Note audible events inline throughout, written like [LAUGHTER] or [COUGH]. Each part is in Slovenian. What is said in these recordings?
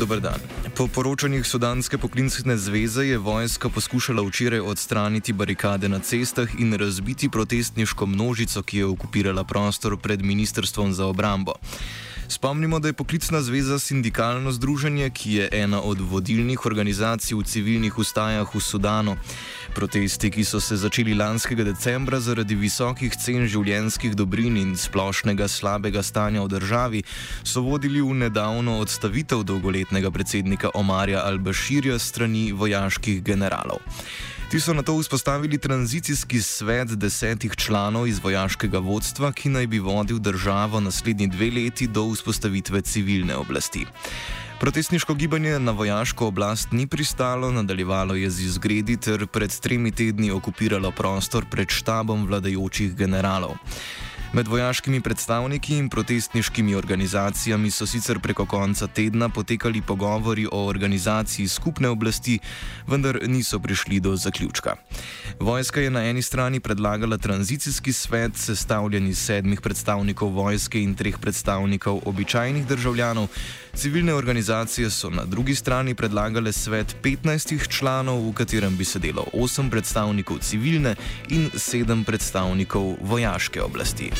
Dober dan. Po poročanjih Sudanske poklicne zveze je vojska poskušala včeraj odstraniti barikade na cestah in razbiti protestniško množico, ki je okupirala prostor pred Ministrstvom za obrambo. Spomnimo, da je poklicna zveza sindikalno združenje, ki je ena od vodilnih organizacij v civilnih ustajah v Sudanu. Protesti, ki so se začeli lanskega decembra zaradi visokih cen življenskih dobrin in splošnega slabega stanja v državi, so vodili v nedavno odstavitev dolgoletnega predsednika Omarja Al-Bashirja strani vojaških generalov. Ti so na to vzpostavili tranzicijski svet desetih članov iz vojaškega vodstva, ki naj bi vodil državo naslednji dve leti do vzpostavitve civilne oblasti. Protestniško gibanje na vojaško oblast ni pristalo, nadaljevalo je z izgredi ter pred tremi tedni okupiralo prostor pred štabom vladajočih generalov. Med vojaškimi predstavniki in protestniškimi organizacijami so sicer preko konca tedna potekali pogovori o organizaciji skupne oblasti, vendar niso prišli do zaključka. Vojska je na eni strani predlagala tranzicijski svet, sestavljen iz sedmih predstavnikov vojske in treh predstavnikov običajnih državljanov. Civilne organizacije so na drugi strani predlagale svet 15 članov, v katerem bi sedelo 8 predstavnikov civilne in 7 predstavnikov vojaške oblasti.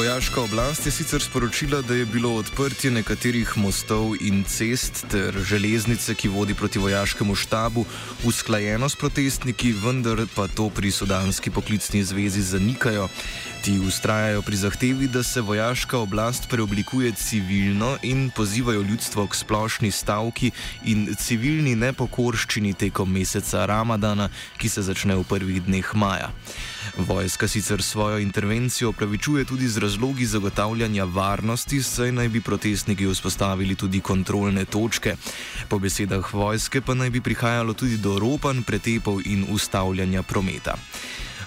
Vojaška oblast je sicer sporočila, da je bilo odprtje nekaterih mostov in cest ter železnice, ki vodi proti vojaškemu štabu, usklajeno s protestniki, vendar pa to pri Sudanski poklicni zvezi zanikajo. Ti ustrajajo pri zahtevi, da se vojaška oblast preoblikuje civilno in pozivajo ljudstvo k splošni stavki in civilni nepokorščini tekom meseca Ramadana, ki se začne v prvih dneh maja. Vojska sicer svojo intervencijo opravičuje tudi z razlogi zagotavljanja varnosti, saj naj bi protestniki vzpostavili tudi kontrolne točke. Po besedah vojske pa naj bi prihajalo tudi do ropanj, pretepov in ustavljanja prometa.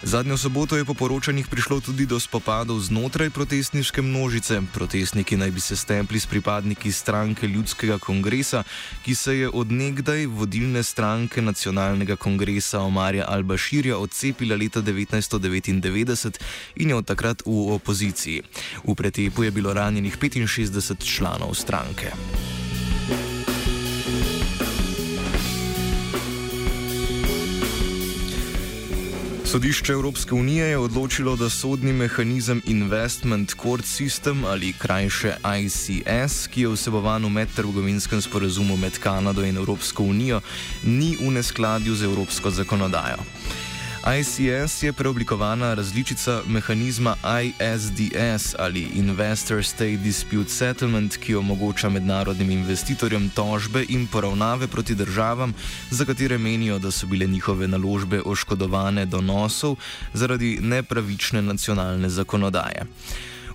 Zadnjo soboto je po poročanjih prišlo tudi do spopadov znotraj protestniške množice. Protestniki naj bi se stempli s pripadniki stranke Ljudskega kongresa, ki se je od nekdaj vodilne stranke nacionalnega kongresa Omarja Al-Bashirja odcepila leta 1999 in je od takrat v opoziciji. V pretepu je bilo ranjenih 65 članov stranke. Sodišče Evropske unije je odločilo, da sodni mehanizem Investment Court System ali krajše ICS, ki je vsebovan v medtrgovinskem sporazumu med Kanado in Evropsko unijo, ni v neskladju z evropsko zakonodajo. ICS je preoblikovana različica mehanizma ISDS ali Investor State Dispute Settlement, ki omogoča mednarodnim investitorjem tožbe in poravnave proti državam, za katere menijo, da so bile njihove naložbe oškodovane donosov zaradi nepravične nacionalne zakonodaje.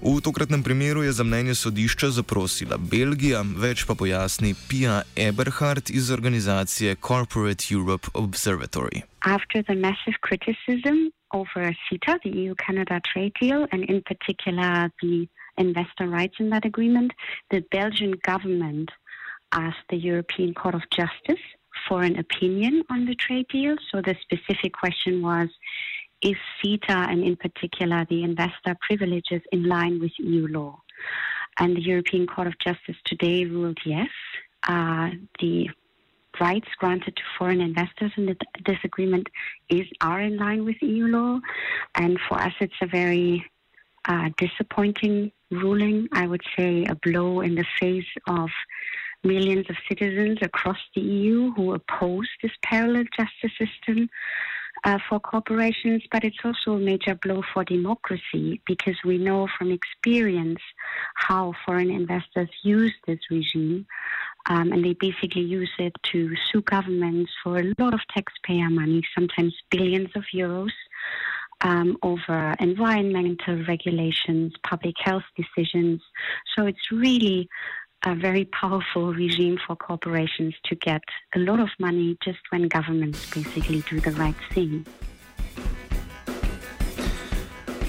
V tokratnem primeru je za mnenje sodišča zaprosila Belgija, več pa pojasni Pia Eberhardt iz organizacije Corporate Europe Observatory. After the massive criticism over CETA, the EU Canada trade deal, and in particular the investor rights in that agreement, the Belgian government asked the European Court of Justice for an opinion on the trade deal. So the specific question was is CETA and in particular the investor privileges in line with EU law? And the European Court of Justice today ruled yes. Uh, the rights granted to foreign investors in this agreement is are in line with EU law, and for us it's a very uh, disappointing ruling. I would say a blow in the face of millions of citizens across the EU who oppose this parallel justice system uh, for corporations, but it's also a major blow for democracy because we know from experience how foreign investors use this regime. Um, and they basically use it to sue governments for a lot of taxpayer money, sometimes billions of euros, um, over environmental regulations, public health decisions. So it's really a very powerful regime for corporations to get a lot of money just when governments basically do the right thing.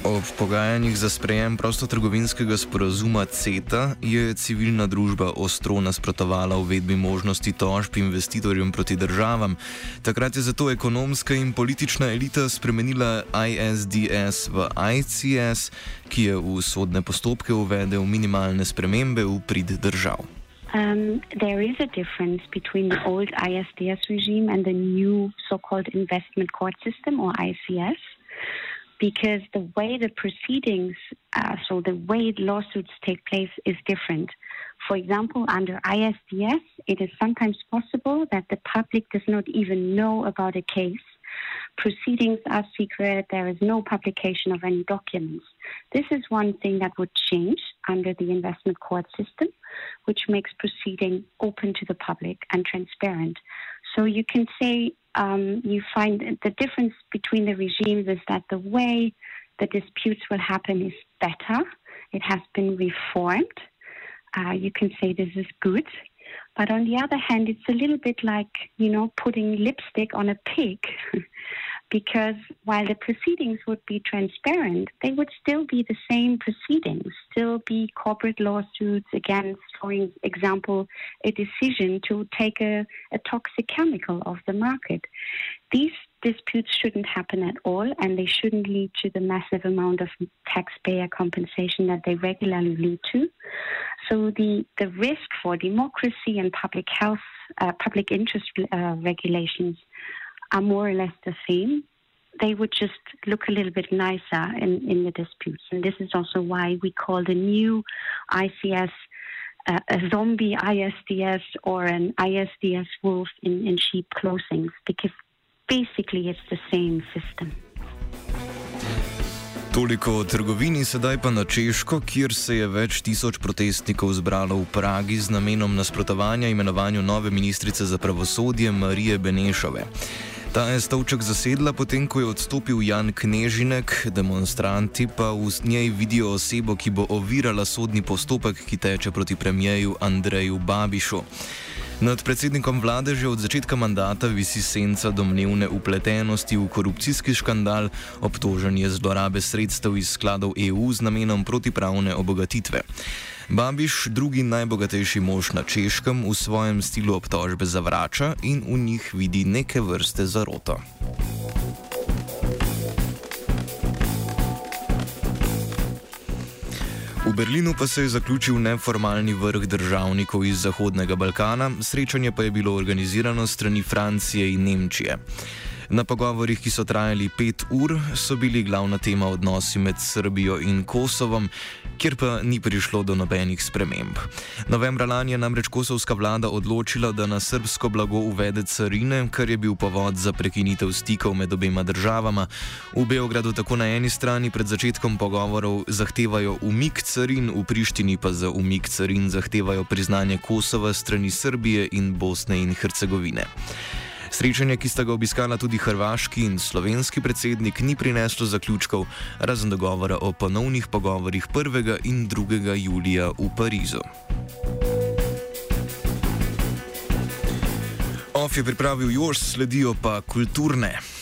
Ob pogajanjih za sprejem prostotrgovinskega sporazuma CETA je civilna družba ostro nasprotovala uvedbi možnosti tožb investitorjem proti državam. Takrat je zato ekonomska in politična elita spremenila ISDS v ICS, ki je v sodne postopke uvedel minimalne spremembe v prid držav. Um, there is a difference between the old ISDS regime and the new so called investment court system or ICS. Because the way the proceedings, uh, so the way lawsuits take place, is different. For example, under ISDS, it is sometimes possible that the public does not even know about a case. Proceedings are secret, there is no publication of any documents. This is one thing that would change under the investment court system, which makes proceeding open to the public and transparent. So you can say um, you find the difference between the regimes is that the way the disputes will happen is better. It has been reformed. Uh, you can say this is good. But on the other hand, it's a little bit like, you know, putting lipstick on a pig. [LAUGHS] because while the proceedings would be transparent, they would still be the same proceedings, still be corporate lawsuits against, for example, a decision to take a, a toxic chemical off the market. These disputes shouldn't happen at all, and they shouldn't lead to the massive amount of taxpayer compensation that they regularly lead to. So the, the risk for democracy and public health, uh, public interest uh, regulations are more or less the same. They would just look a little bit nicer in, in the disputes. And this is also why we call the new ICS uh, a zombie ISDS or an ISDS wolf in, in sheep clothing, because basically it's the same system. Toliko o trgovini, sedaj pa na Češko, kjer se je več tisoč protestnikov zbralo v Pragi z namenom nasprotovanja imenovanju nove ministrice za pravosodje Marije Benešove. Ta je stolček zasedla potem, ko je odstopil Jan Knežinek, demonstranti pa v njej vidijo osebo, ki bo ovirala sodni postopek, ki teče proti premijeju Andreju Babišu. Nad predsednikom vlade že od začetka mandata visi senca domnevne upletenosti v korupcijski škandal, obtožen je zlorabe sredstev iz skladov EU z namenom protipravne obogatitve. Babiš, drugi najbogatejši mož na češkem, v svojem stilu obtožbe zavrača in v njih vidi neke vrste zaroto. V Berlinu pa se je zaključil neformalni vrh državnikov iz Zahodnega Balkana, srečanje pa je bilo organizirano strani Francije in Nemčije. Na pogovorih, ki so trajali pet ur, so bili glavna tema odnosi med Srbijo in Kosovom, kjer pa ni prišlo do nobenih sprememb. Novembra lani je namreč kosovska vlada odločila, da na srbsko blago uvede carine, kar je bil povod za prekinitev stikov med obema državama. V Beogradu tako na eni strani pred začetkom pogovorov zahtevajo umik carin, v Prištini pa za umik carin zahtevajo priznanje Kosova strani Srbije in Bosne in Hercegovine. Srečanje, ki sta ga obiskala tudi hrvaški in slovenski predsednik, ni prineslo zaključkov, razen dogovora o ponovnih pogovorih 1. in 2. julija v Parizu. Of je pripravil Jož, sledijo pa kulturne.